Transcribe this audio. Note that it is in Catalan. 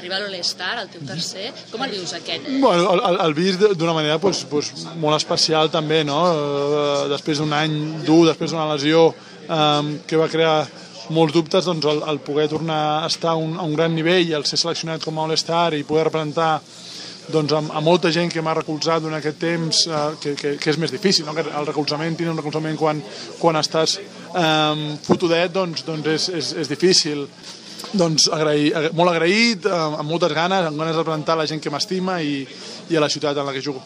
Arriba a l'All-Star, el teu tercer, com el vius aquest? Bueno, el, el, el vist d'una manera pues, pues, molt especial també, no? Eh, després d'un any dur, després d'una lesió eh, que va crear molts dubtes, doncs el, el poder tornar a estar a un, a un gran nivell i el ser seleccionat com a All-Star i poder representar doncs, a, molta gent que m'ha recolzat durant aquest temps, eh, que, que, que és més difícil, no? que el recolzament, tindre un recolzament quan, quan estàs eh, fotudet, doncs, doncs és, és, és difícil. Doncs agrair, molt agraït, eh, amb moltes ganes, amb ganes de representar la gent que m'estima i, i a la ciutat en la que jugo.